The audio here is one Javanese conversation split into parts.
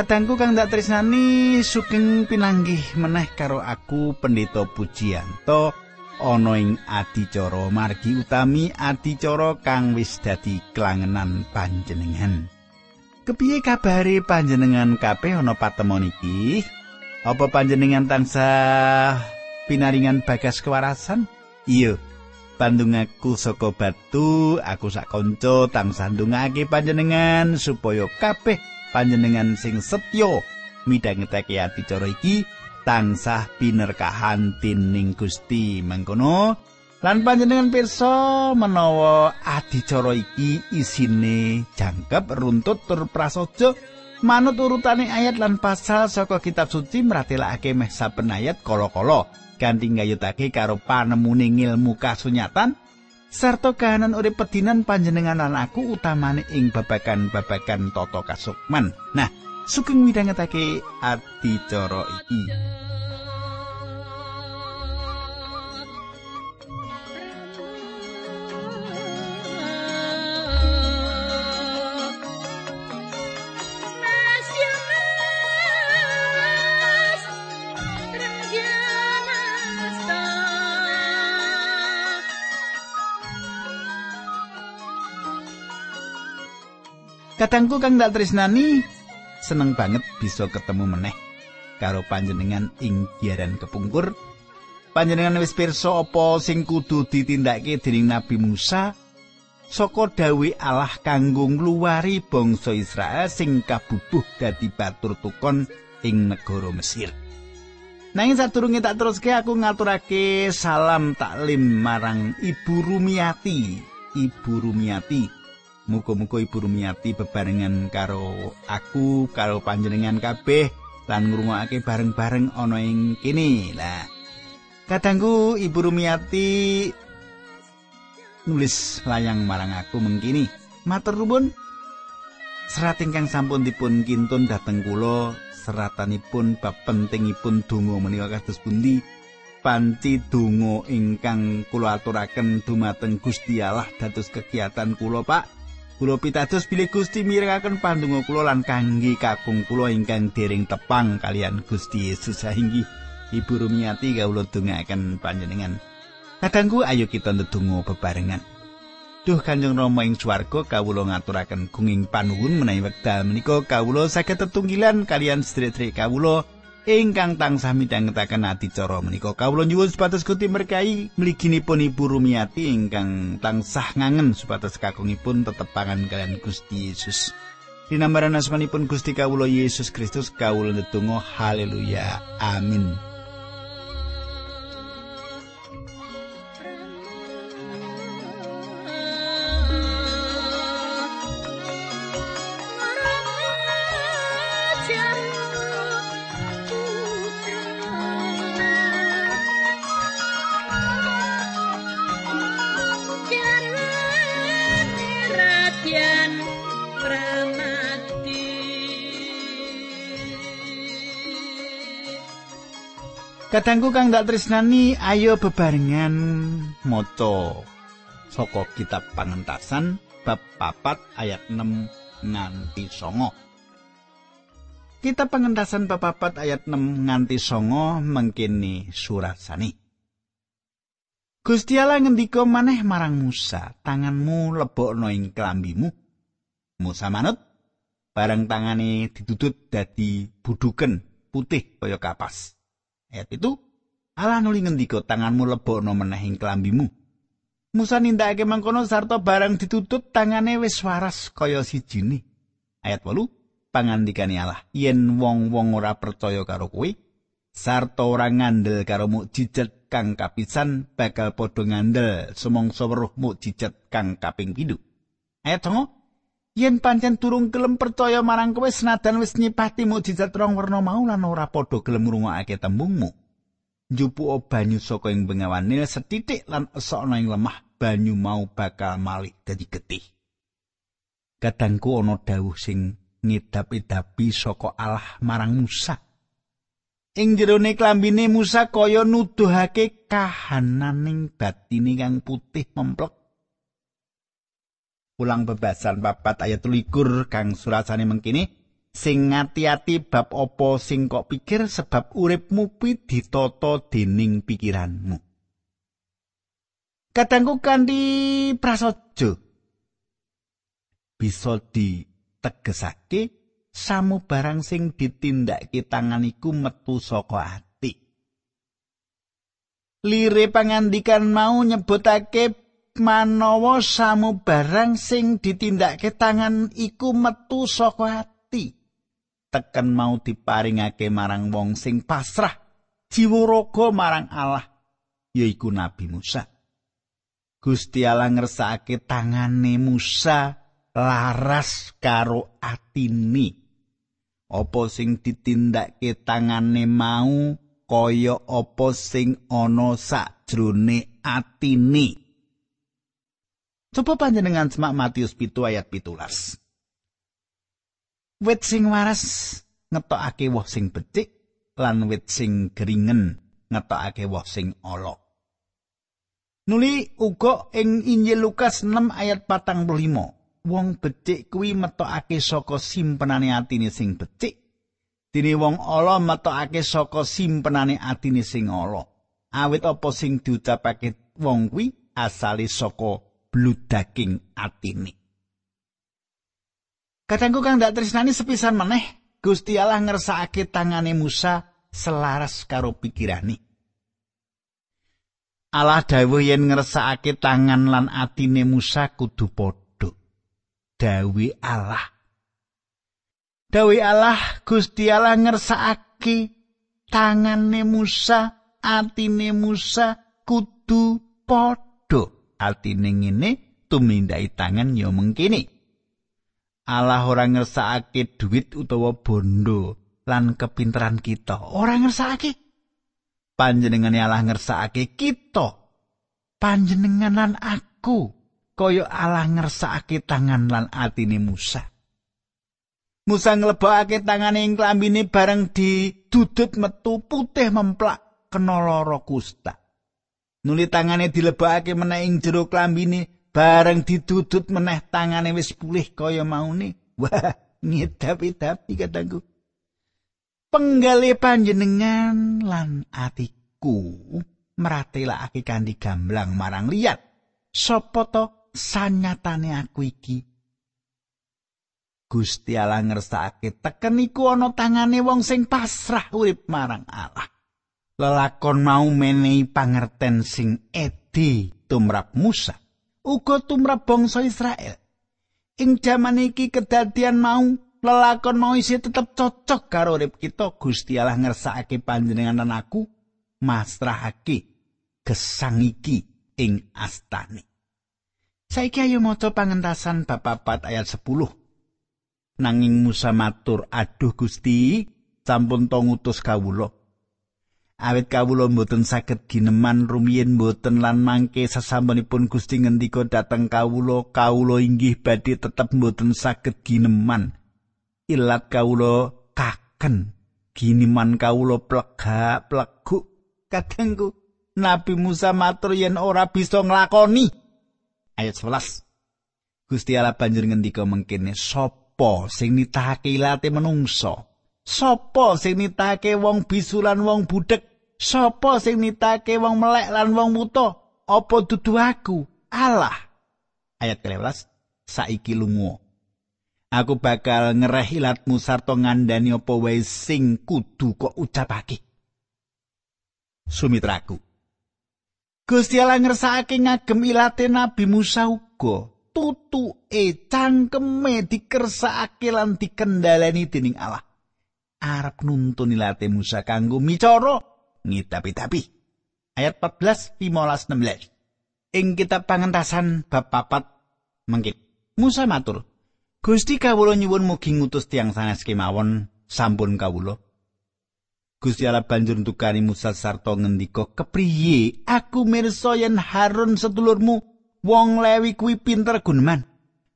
Kadangku kang dak tresnani sugeng pinanggih meneh karo aku Pendeta Pujiyanto ana ing adicara margi utami adicara kang wis dadi klangenan panjenengan. Kepiye kabare panjenengan kabeh ana patemon iki? Apa panjenengan tansah pinaringan bagas kewarasan? Iya. Bandungaku saka batu, aku sak kanca tansah ndongake panjenengan supaya kabeh panjenengan sing setya midhangetake adicara iki tansah pinerkahan tining Gusti mangkono. Lan panjenengan pirsa menawa adicara iki isine jangkep runtut tur prasaja manut urutane ayat lan pasal saka kitab suci mratelakake meh saben ayat kala-kala ganti nggayutake karo panemune ilmu kasunyatan sarta kahanan urip pedinan panjenengan lan aku utamane ing babagan-babagan tata kasukman. Nah, sugeng midhangetake adicara iki. Kadangku kang dak tresnani seneng banget bisa ketemu meneh karo panjenengan ing giaran kepungkur. Panjenengan wis pirsa apa sing kudu ditindakake dening Nabi Musa saka dawe Allah kanggo ngluwari bangsa Israel sing kabubuh dadi batur tukon ing negara Mesir. Nanging sadurunge tak teruske aku ngaturake salam taklim marang Ibu Rumiati. Ibu Rumiati Muga-muga Ibu Rumiati bebarengan karo aku, karo panjenengan kabeh lan ngrungokake bareng-bareng ana ing kene. Lah. Kadangku Ibu Rumiati nulis layang marang aku mengkini. Matur nuwun. Serat ingkang sampun dipun kintun dhateng kula seratanipun bab pentingipun donga menika kados pundi? Panci donga ingkang kula aturaken dumateng Gusti Allah dados kegiatan kula, Pak. Kula pitados bilih Gusti mirengaken pandonga kula lan kangge kakung kula ingkang dereng tepang kalian Gusti Yesus sainggih Ibu Rumiati kawula dongaaken panjenengan. Kadangku ayo kita ndedonga bebarengan. Duh Kanjeng Rama ing swarga kawula ngaturaken gunging panuwun menawi wekdal menika kawula saged tetunggilan kalian sedherek kawula ingkang tansah midhangetaken adicara menika kawula nyuwun supados Gusti berkahi mliginipun Ibu Rumiati ingkang tansah ngangen supados kakungipun tetepangan kalian Gusti Yesus. Dinambaran asmanipun Gusti kawula Yesus Kristus kawula ndedonga haleluya amin. Kadangku kang dak tresnani ayo bebarengan maca saka kitab pangentasan bab papat ayat 6 nganti songo. Kitab pangentasan bab papat ayat 6 nganti songo mengkini surasani. Gusti Allah ngendika maneh marang Musa, tanganmu lebokno ing kelambimu. Musa manut, bareng tangane ditutut dadi buduken putih kaya kapas. Ayat itu Allah nuli ngendika tanganmu lebokno meneh ing kelambimu. Musa nindakake mangkono sarta barang ditutut tangane wis waras kaya sijine. Ayat 8 pangandikane Allah yen wong-wong ora percaya karo kowe sarta ora ngandel karo mukjizat kang kapisan bakal padha ngandel sumangsa weruh mukjizat kang kaping pindho. Ayat 9 Yen pancen turung gelem percaya marang kowe senadan wis nyipati mukjizat rong werna mau lan ora padha gelem ngrungokake tembungmu. Njupuk banyu saka ing bengawan Nil setitik lan esokna ing lemah banyu mau bakal malih dadi getih. Kadangku ana dawuh sing ngidap-idapi saka Allah marang Musa. Ing jerone klambine Musa kaya nuduhake kahananing batine kang putih memplek ulang bebasan papat ayat likur kang surasane mengkini sing ngati-ati bab apa sing kok pikir sebab uripmu kuwi ditata dening pikiranmu. Kadangku kanthi prasaja bisa ditegesake samu barang sing ditindakake tangan iku metu saka ati. Lire pangandikan mau nyebutake manawa samu barang sing ditindakake tangan iku metu saka ati. Teken mau diparingake marang wong sing pasrah jiwa marang Allah yaiku Nabi Musa. Gusti Allah ngersakake tangane Musa laras karo atini. Apa sing ditindakake tangane mau kaya apa sing ana sakjroning atini. Coba panjenengan semak Matius pitu ayat pitulas. Wit sing waras ngetokake woh sing becik lan wit sing geringen ngetokake woh sing ala. Nuli uga ing Injil Lukas 6 ayat 45. Wong becik kuwi metokake saka simpenane atine sing becik. Dene wong ala metokake saka simpenane atine sing ala. Awit apa sing diucapake wong kuwi asale saka bludaking atine. Kadangku kang dak tresnani sepisan meneh, Gusti Allah ngersakake tangane Musa selaras karo pikirane. Allah dawuh yen ngersakake tangan lan atine Musa kudu padha. Dawi Allah. Dawi Allah Gusti Allah ngersakake tangane Musa, atine Musa kudu padha. Artine ngene tumindai tangan ya mengkini. Allah ora ngersakake duit utawa bondo lan kepinteran kita. Ora ngersakake. Panjenengan Allah ngersakake kita. Panjenengan lan aku kaya Allah ngersakake tangan lan atine Musa. Musa nglebokake tangane ing klambine bareng didudut metu putih memplak kena kusta nuli tangane dilebokake meneh ing jero klambine bareng didudut meneh tangane wis pulih kaya maune. Wah ngedapi-dapi katangku penggale panjenengan lan atiku meratelakake kanthi gamblang marang liyat sapa to sanyatane aku iki? Gusti Allah ngersakake teken iku ana tangane wong sing pasrah urip marang Allah lelakon mau menehi pangerten sing edi tumrap Musa. Uga tumrap bangsa Israel. Ing jaman iki kedadian mau lelakon mau isih tetep cocok karo urip kita. Gusti Allah ngersakake panjenengan lan aku masrahake gesang iki ing astane. Saiki ayo maca pangentasan bab 4 ayat 10 nanging Musa matur aduh Gusti sampun to ngutus kawula awit kawula mboten saged gineman rumiyin mboten lan mangke sesampunipun Gusti ngendika dhateng kawula kawula inggih badhe tetep mboten saged gineman ilat kawula kaken gineman kawula plega plegu kadangku Nabi Musa matur yen ora bisa nglakoni. Ayat 11 Gusti Allah banjur ngendika mengkene sapa sing nitahake ilate menungso? Sopo sing nitake wong bisulan wong budek Sopo sing nitake wong melek lan wong buta? Apa dudu aku? Allah. Ayat 13. Saiki lunga. Aku bakal ngereh ilatmu sarta ngandani apa wae sing kudu kok ucapake. Sumitraku. Gusti Allah ngersakake ngagem ilate Nabi Musa uga. Tutuke cangkeme dikersakake lan dikendhaleni dening Allah. Arep nuntun ilate Musa kanggo micara ngitapi-tapi. Ayat 14, 15, 16. Ing kitab pangentasan bab papat mengkit. Musa matur, Gusti kawula nyuwun mugi ngutus tiang sanes kemawon sampun kawula. Gusti Allah banjur ntukani Musa sarta ngendika, "Kepriye aku mirsa yen Harun sedulurmu wong Lewi kuwi pinter guneman?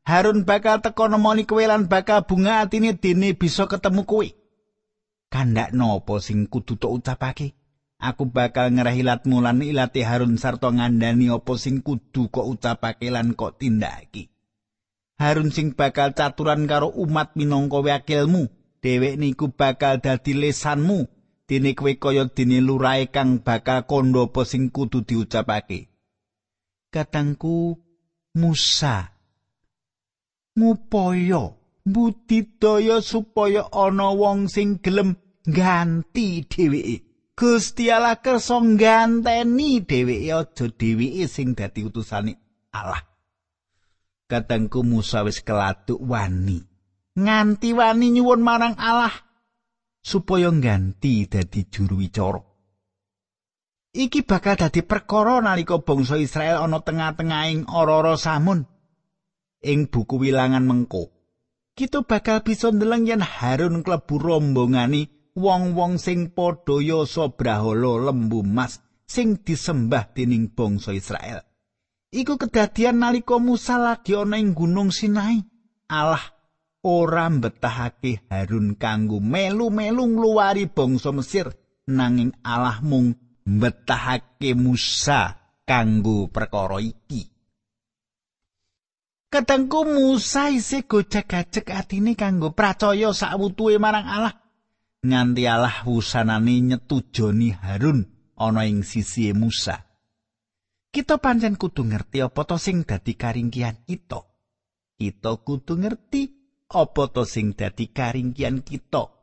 Harun bakal teko nemoni kowe lan bakal bunga atine dene bisa ketemu kowe." Kandak nopo sing kudu tok ucapake? Aku bakal ngerahilatmu lan ilati Harun sarta ngandani apa sing kudu kok ucapake lan kok tindakake. Harun sing bakal caturan karo umat minangka wakilmu dhewek niku bakal dadi lesanmu. Dene kowe kaya dene lurae kang bakal kandha apa sing kudu diucapake. Katangku Musa. Ngupaya budidaya supaya ana wong sing gelem ganti dheweke Gusti Allah kersa ganteni dheweke aja dheweke sing dadi utusane Allah katangku Musa wis keladuk wani nganti wani nyuwun marang Allah supaya ganti dadi juru wicara. Iki bakal dadi perkara nalika bangsa Israel ana tengah-tengahing ora-ora samun. Ing buku wilangan mengko, kita bakal bisa ndeleng yen Harun klebu rombongani wong-wong sing padha yasa brahala lembu mas sing disembah dening bangsa Israel. Iku kedadian nalika Musa lagi ana ing Gunung Sinai. Allah ora mbetahake Harun kanggo melu-melu ngluwari bangsa Mesir nanging Allah mung mbetahake Musa kanggo perkara iki. Katengku Musa isih gojek-gajek atine kanggo percaya sawutuhe marang Allah. Nganti Allah wusanane nyetujoni Harun ana ing sisi Musa. Kita pancen kudu ngerti apa to sing dadi karingkian kita. Kita kudu ngerti apa to sing dadi karingkian kita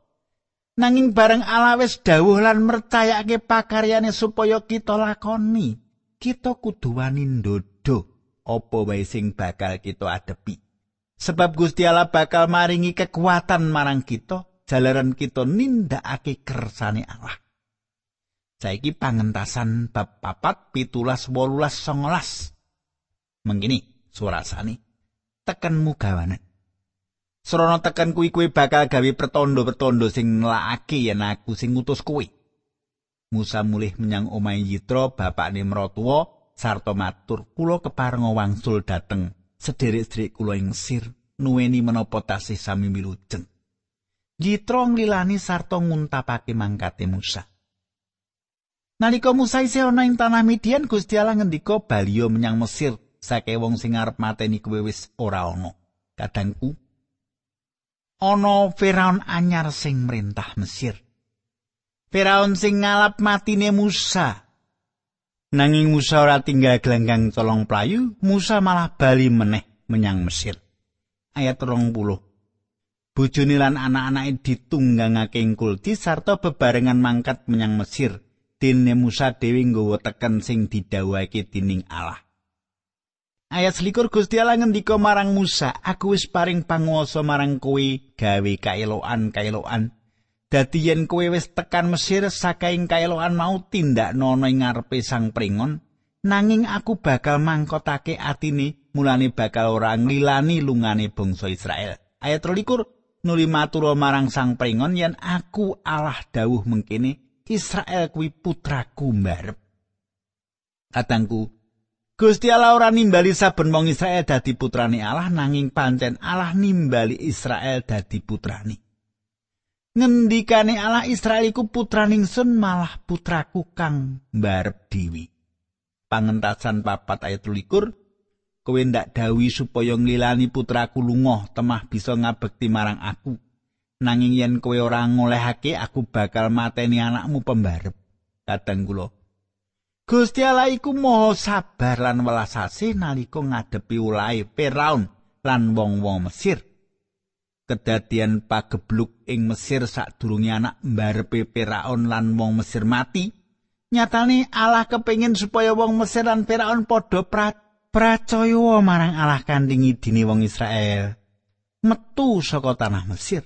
nanging bareng Allah wis dawuh lan mercayake pakaryane supaya kita lakoni kita kudu wani ndodo apa wae sing bakal kita adepi sebab Gusti Allah bakal maringi kekuatan marang kita jalaran kita nindakake kersane Allah saiki pangentasan bab papat pitulas wolulas songolas mengkini surasani tekenmu gawanan Srana tekan kuwi kuwi bakal gawe pertondo-pertondo sing nlakake yen aku sing ngutus kuwi. Musa mulih menyang omahe Yitro bapakne mrotuwa sarta matur kula kepareng wangsul dateng sederek-sederek kula ing Mesir nuweni menapa tasih sami milujeng. Yitro nglilani sarta nguntapake mangkate Musa. Nalika Musa isih ana ing tanah Midian Gusti Allah ngendika baliyo menyang Mesir saking wong sing arep mateni kuwi wis ora ana. Kadangku ana Firaun anyar sing merintah Mesir. Firaun sing ngalap matine Musa. Nanging Musa ora tinggal gelanggang colong playu, Musa malah bali meneh menyang Mesir. Ayat 20. Bojone lan anak-anake ditunggangake ing kulti sarta bebarengan mangkat menyang Mesir. Dene Musa dhewe nggawa teken sing didhawuhake dening Allah. Ayat selikur Gusti Allah ngendika marang Musa, aku wis paring panguwasa marang kowe gawe kaeloan-kaeloan. Dadi yen kowe wis tekan Mesir sakaing kaeloan mau tindak nono ing ngarepe sang pringon, nanging aku bakal mangkotake atine mulane bakal ora ngilani lungane bangsa Israel. Ayat 13 nuli matur marang sang pringon yen aku Allah dawuh mengkene Israel kuwi putraku mbarep. Katangku, Gusti Allah ora nimbali saben wong Israel dadi putrane Allah nanging pancen Allah nimbali Israel dadi putrane. Ngendikane Allah Israel iku putraning sun malah putraku kang mbarep dewi. Pangentasan papat ayat kowe ndak dawi supaya ngilani putraku lunga temah bisa ngabekti marang aku. Nanging yen kowe ora ngolehake aku bakal mateni anakmu pembarep. Kadang kula Gusti Allah iku maha sabar lan welas asih nalika ngadepi ulahe Firaun lan wong-wong Mesir. Kedadian pagebluk ing Mesir sadurunge anak mbarepe Firaun lan wong Mesir mati, nyatane Allah kepengin supaya wong Mesir lan Firaun padha percaya marang Allah kandhing idine wong Israel. Metu saka tanah Mesir.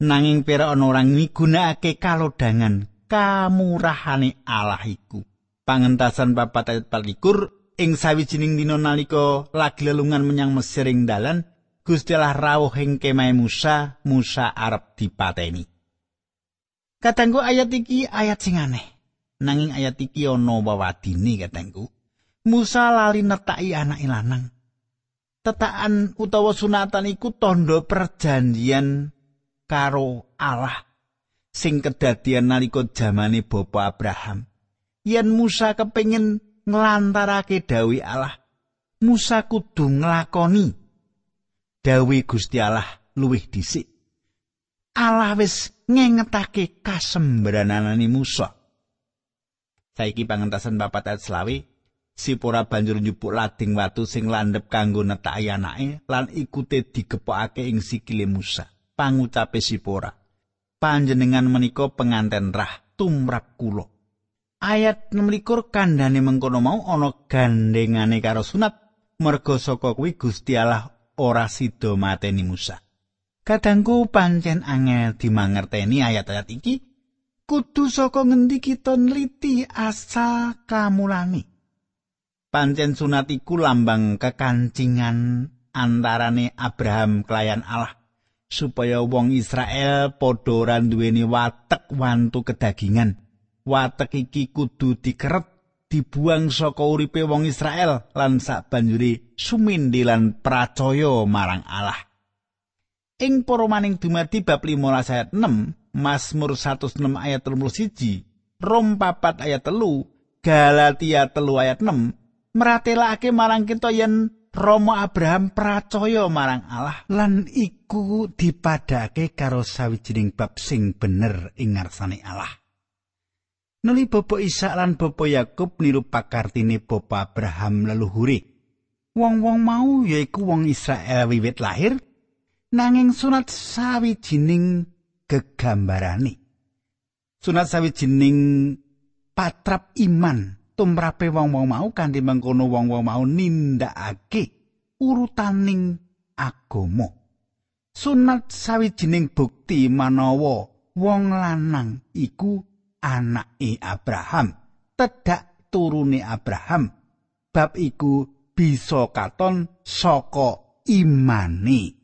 Nanging Firaun ora migunakake kalodangan kamurahane Allah iku. pangentasan papat ayat palikur ing sawijining dina nalika lagi lelungan menyang Mesir ing dalan Gusti Allah rawuh ing kemah Musa Musa arep dipateni Katanggu ayat iki ayat sing aneh nanging ayat iki ana wawadine katanggu Musa lali netaki anak lanang. Tetakan utawa sunatan iku tondo perjanjian karo Allah sing kedadian nalika jamane Bapa Abraham. Yen Musa kepingin nglantarake dawi Allah Musa kudu nglakoni dawi Gusti Allah luwih dhisik. Allah wis ngengetake kasembrananane Musa. Saiki pangentasan papat ayat selawi, Sipora banjur njupuk lading watu sing landhep kanggo netaki anake lan ikute digepokake ing sikile Musa. Pangucape Sipora, panjenengan menika penganten rah tumrap kula. Ayat 16 kandhane mengkono mau ana gandengane karo sunat merga saka kuwi Gusti Allah ora sida mateni Musa. Kadangku pancen angel dimangerteni ayat-ayat iki kudu saka ngendi kita nliti asal kamulane. Pancen sunat iku lambang kekancingan antarane Abraham kelayan Allah supaya wong Israel padha ora duweni watek wantu kedagingan. Watek iki kudu dikeret dibuang saka uripe wong Israel lan sabanjure sumindhi lan pracaya marang Allah. Ing para maning dumadi bab 15 ayat 6, Mazmur 106 ayat 31, Rom 4 ayat 3, Galatia 3 ayat 6 meratelake marang kita yen Romo Abraham percaya marang Allah lan iku dipadake karo sawijining bab sing bener ing ngarsane Allah. Nuli Bapa Ishak lan Bapa Yakub niru pakartine Bapa Abraham leluhure. Wong-wong mau yaiku wong Israel wiwit lahir nanging sunat sawijining gegambarane. Sunat sawijining patrap iman tumrape wong-wong mau kanthi mengkono wong-wong mau nindakake urutaning agama. Sunat sawijining bukti manawa wong lanang iku anake Abraham, tedak turune Abraham. Bab iku bisa katon saka imane.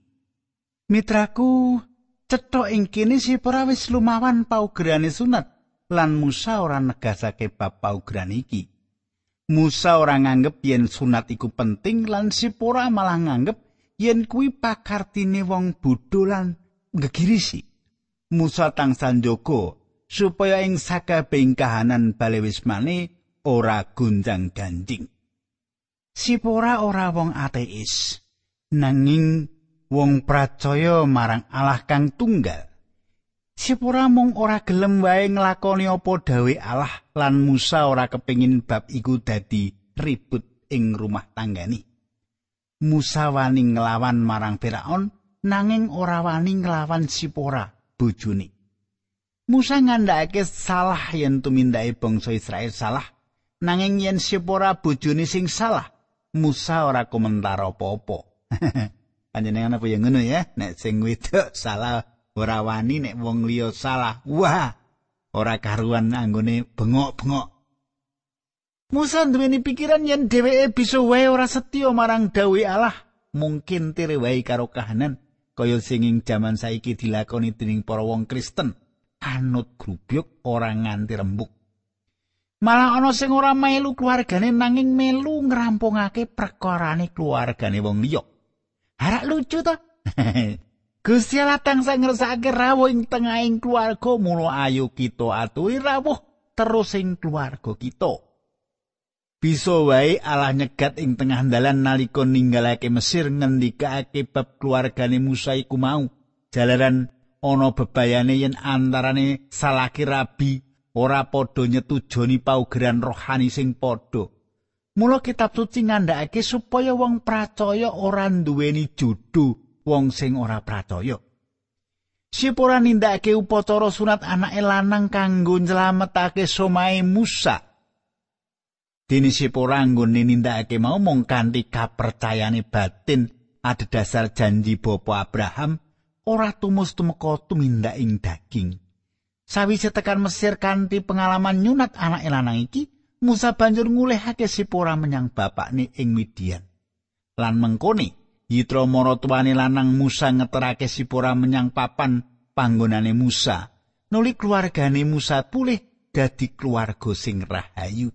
Mitraku, cetha ing kene si wis lumawan paugerane sunat lan Musa ora negasake bab paugeran iki. Musa ora nganggep yen sunat iku penting lan Sipora malah nganggep yen kuwi pakartine wong bodho lan gegirisi. Musa tangsan njogo supaya ing sakabehing kahanan bale wismane ora gunjang ganjing. Sipora ora wong ateis, nanging wong percaya marang Allah kang tunggal. Sipora mung ora gelem wae nglakoni apa dawe Allah lan Musa ora kepingin bab iku dadi ribut ing rumah tanggani. Musa wani nglawan marang Firaun nanging ora wani nglawan Sipora bojone. Musa ngandhakake salah yen tumindake bangsa Israel salah nanging yen Sipora bojone sing salah Musa ora komentar apa-apa. Panjenengan apa ya ngono ya nek sing wedok salah ora wani nek wong liya salah. Wah, ora karuan anggone bengok-bengok. Musa duweni pikiran yen dheweke bisa wae ora setya marang dawuh Allah, mungkin tire wae karo kahanan kaya sing ing jaman saiki dilakoni dening para wong Kristen. Anut grubyuk ora nganti rembuk. Malah ana sing ora melu keluargane nanging melu ngrampungake perkarane keluargane wong liya. Harak lucu to? Gusti Allah tansah ngersakake rawuh ing tengahing keluarga mula ayo kita aturi rawuh terus ing keluarga kita. Bisa wae Allah nyegat ing tengah dalan nalika ninggalake Mesir ngendikake bab keluargane Musa iku mau. Jalaran ana bebayane yen antarane salaki rabi ora padha nyetujoni paugeran rohani sing padha. Mula kitab suci ngandhakake supaya wong percaya ora duweni judul wong sing ora pracaya. Sipora nindakake upacara sunat anake lanang kanggo nyelametake somae Musa. Dene Sipora anggone nindakake mau mung kanthi kapercayane batin adhedhasar janji Bapa Abraham ora tumus tumeka tumindak ing daging. Sawise tekan Mesir kanthi pengalaman nyunat anake lanang iki, Musa banjur ngulehake Sipora menyang bapakne ing Midian. Lan mengkone, Yitro maratuwane lanang Musa ngeterake Sipora menyang papan panggonane Musa. Nuli keluargane Musa pulih dadi keluarga sing rahayu.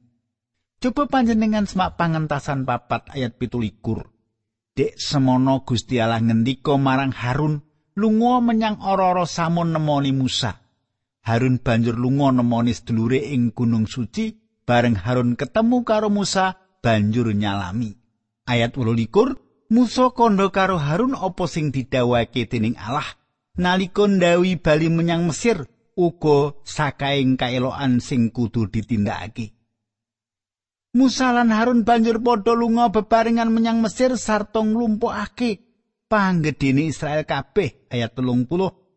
Coba panjenengan semak pangentasan papat ayat pitulikur. Dek semono Gusti Allah ngendika marang Harun lunga menyang ora-ora samun nemoni Musa. Harun banjur lunga nemoni sedulure ing gunung suci bareng Harun ketemu karo Musa banjur nyalami. Ayat 18 Musa kondo karo Harun apa sing didhawuhake dening Allah? Nalika ndawi bali menyang Mesir uga sakaing kaelokan sing kudu ditindakake. Musa lan Harun banjur padha lunga bebarengan menyang Mesir sarta nglumpukake panggedene Israel kabeh. Ayat 30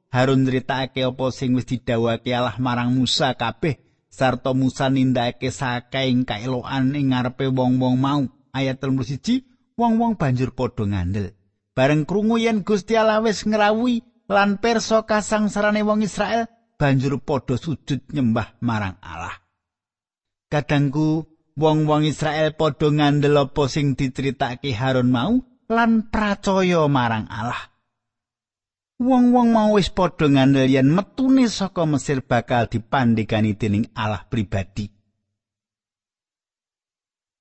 Harun nyritakake apa sing wis didhawuhake Allah marang Musa kabeh sarta Musa nindakake sakaing kaelokan ing ngarepe wong-wong mau. Ayat 31 wong-wong banjur padha ngandel bareng krungu yen Gusti Allah wis ngrawuhi lan perso kasangsarane wong Israel banjur padha sujud nyembah marang Allah kadangku wong-wong Israel padha ngandel apa sing diceritake Harun mau lan pracaya marang Allah. Wong-wong mau wis padha ngandel yen metune saka Mesir bakal dipandhegani dening Allah pribadi.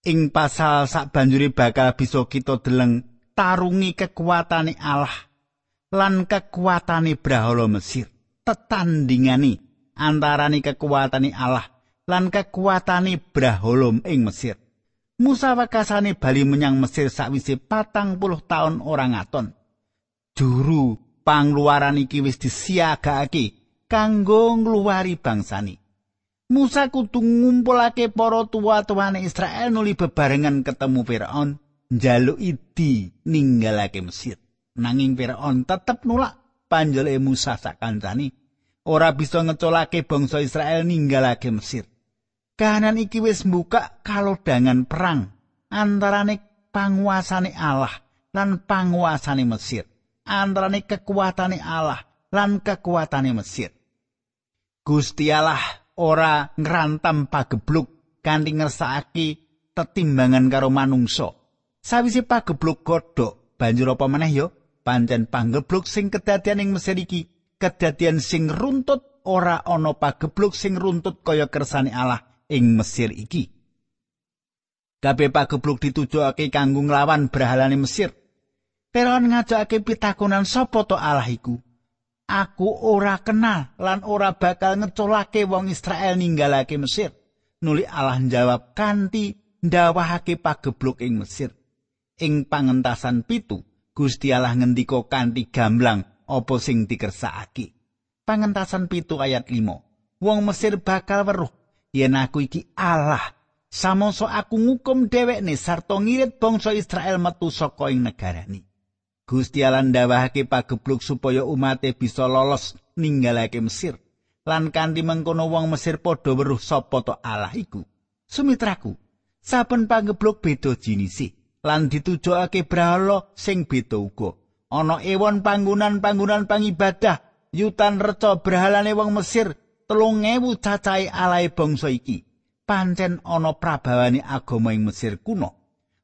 Ing pasal sak banjuri bakal bisa kita deleng tarungi kekuatane Allah lan kekuatane Brahala Mesir tetandingani antarane kekuatane Allah lan kekuatane Braholom ing Mesir. Musa wakasane bali menyang Mesir sakwise patang puluh taun orang aton. Juru pangluaran iki wis disiagakake kanggo ngluwari bangsani. Musa kudu ngumpulake para tuwa-tuwane Israel nuli bebarengan ketemu Firaun njaluk idi ninggalake Mesir. Nanging Firaun tetep nulak panjele Musa sak kancane ora bisa ngecolake bangsa Israel ninggalake Mesir. kahanan iki wis mbuka kalodangan perang antarane panguasane Allah lan panguasane Mesir antarane kekuatane Allah lan kekuatane Mesir Gusti Allah ora ngrantam pagebluk kanthi ngersakake tetimbangan karo manungsa sawise pagebluk godhok banjur apa meneh yo pancen panggebluk sing kedadian ing Mesir iki kedadian sing runtut ora ana pagebluk sing runtut kaya kersane Allah ing Mesir iki. Kabeh pagebluk ditujokake kanggo nglawan brahalane Mesir. Firaun ngajakake pitakonan sapa to Allah iku? Aku ora kenal lan ora bakal ngecolake wong Israel ninggalake Mesir. Nuli Allah njawab kanthi ndawahake pagebluk ing Mesir. Ing pangentasan pitu, Gusti Allah ngendika kanthi gamblang apa sing dikersakake. Pangentasan pitu ayat 5. Wong Mesir bakal weruh yen aku iki Allah samoso aku ngukum dhewekne sarta ngirit bangsa Israel metu saka ing negarane Gusti Allah ndawahake pagebluk supaya umate bisa lolos ninggalake Mesir. Lan kanthi mengkono wong Mesir padha weruh sapa to Allah iku? Sumitraku saben pagebluk beda jinisi lan ditujokake brahala sing beda uga. Ana ewon panggonan-panggonan pangibadah yutan reca brahalane wong Mesir telung ewu cacahe alae bangsa iki. Pancen ana prabawane agama ing Mesir kuno.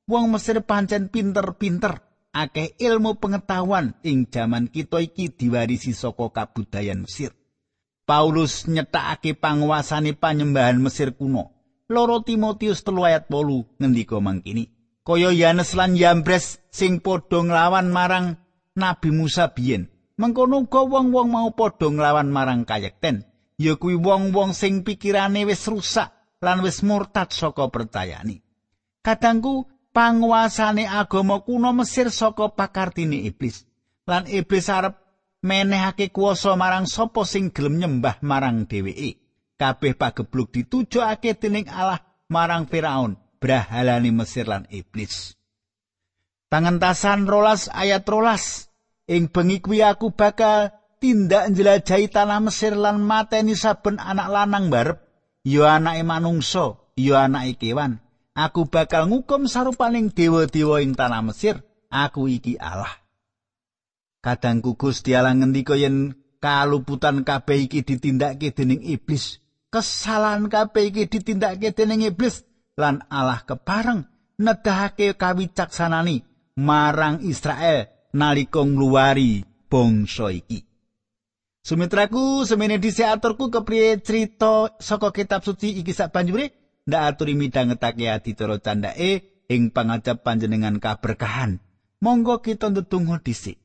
Wong Mesir pancen pinter-pinter akeh ilmu pengetahuan ing jaman kita iki diwarisi saka kabudayan Mesir. Paulus nyetakake panguasane panyembahan Mesir kuno. Loro Timotius telu ayat polu ngendika mangkini kaya Yanes lan Yambres sing padha nglawan marang Nabi Musa biyen. Mengkono uga wong-wong mau padha nglawan marang kayekten ya kuwi wong-wong sing pikirane wis rusak lan wis murtad saka percayani. Kadangku panguasane agama kuno Mesir saka pakartine iblis. Lan iblis arep menehake kuasa marang sapa sing gelem nyembah marang dheweke. Kabeh pagebluk ditujokake dening Allah marang Firaun, brahalane Mesir lan iblis. Pangentasan rolas ayat rolas. Ing bengi kuwi aku bakal tindak njelajahi tanah Mesir lan mateni saben anak lanang barep ya anake manungsa ya anake kewan aku bakal ngukum sarupaning dewa-dewa ing tanah Mesir. Aku iki Allah. Kadangku Gusti Allah ngendika yen kaluputan kabeh iki ditindakake dening iblis. Kesalahan kabeh iki ditindakake dening iblis. Lan Allah kepareng nedahake kawicaksanani marang Israel nalika ngluwari bangsa iki. Sumitraku semene dhisik aturku kepriye crita saka kitab suci iki sak banjure ndak aturi midhangetake adicara candake ing pangajap panjenengan kaberkahan. Monggo kita ndedonga dhisik.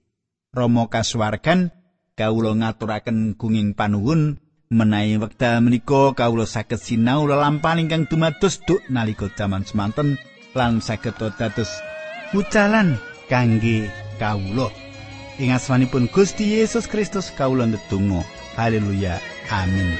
Rama kasuwargan kawula ngaturaken gunging panuwun menawi wekdal menika kawula saged sinau lelampahan ingkang dumados duk nalika jaman semanten lan saged dados ucalan kangge kawula. ing asmanipun Gusti Yesus Kristus kawula ndedonga haleluya amin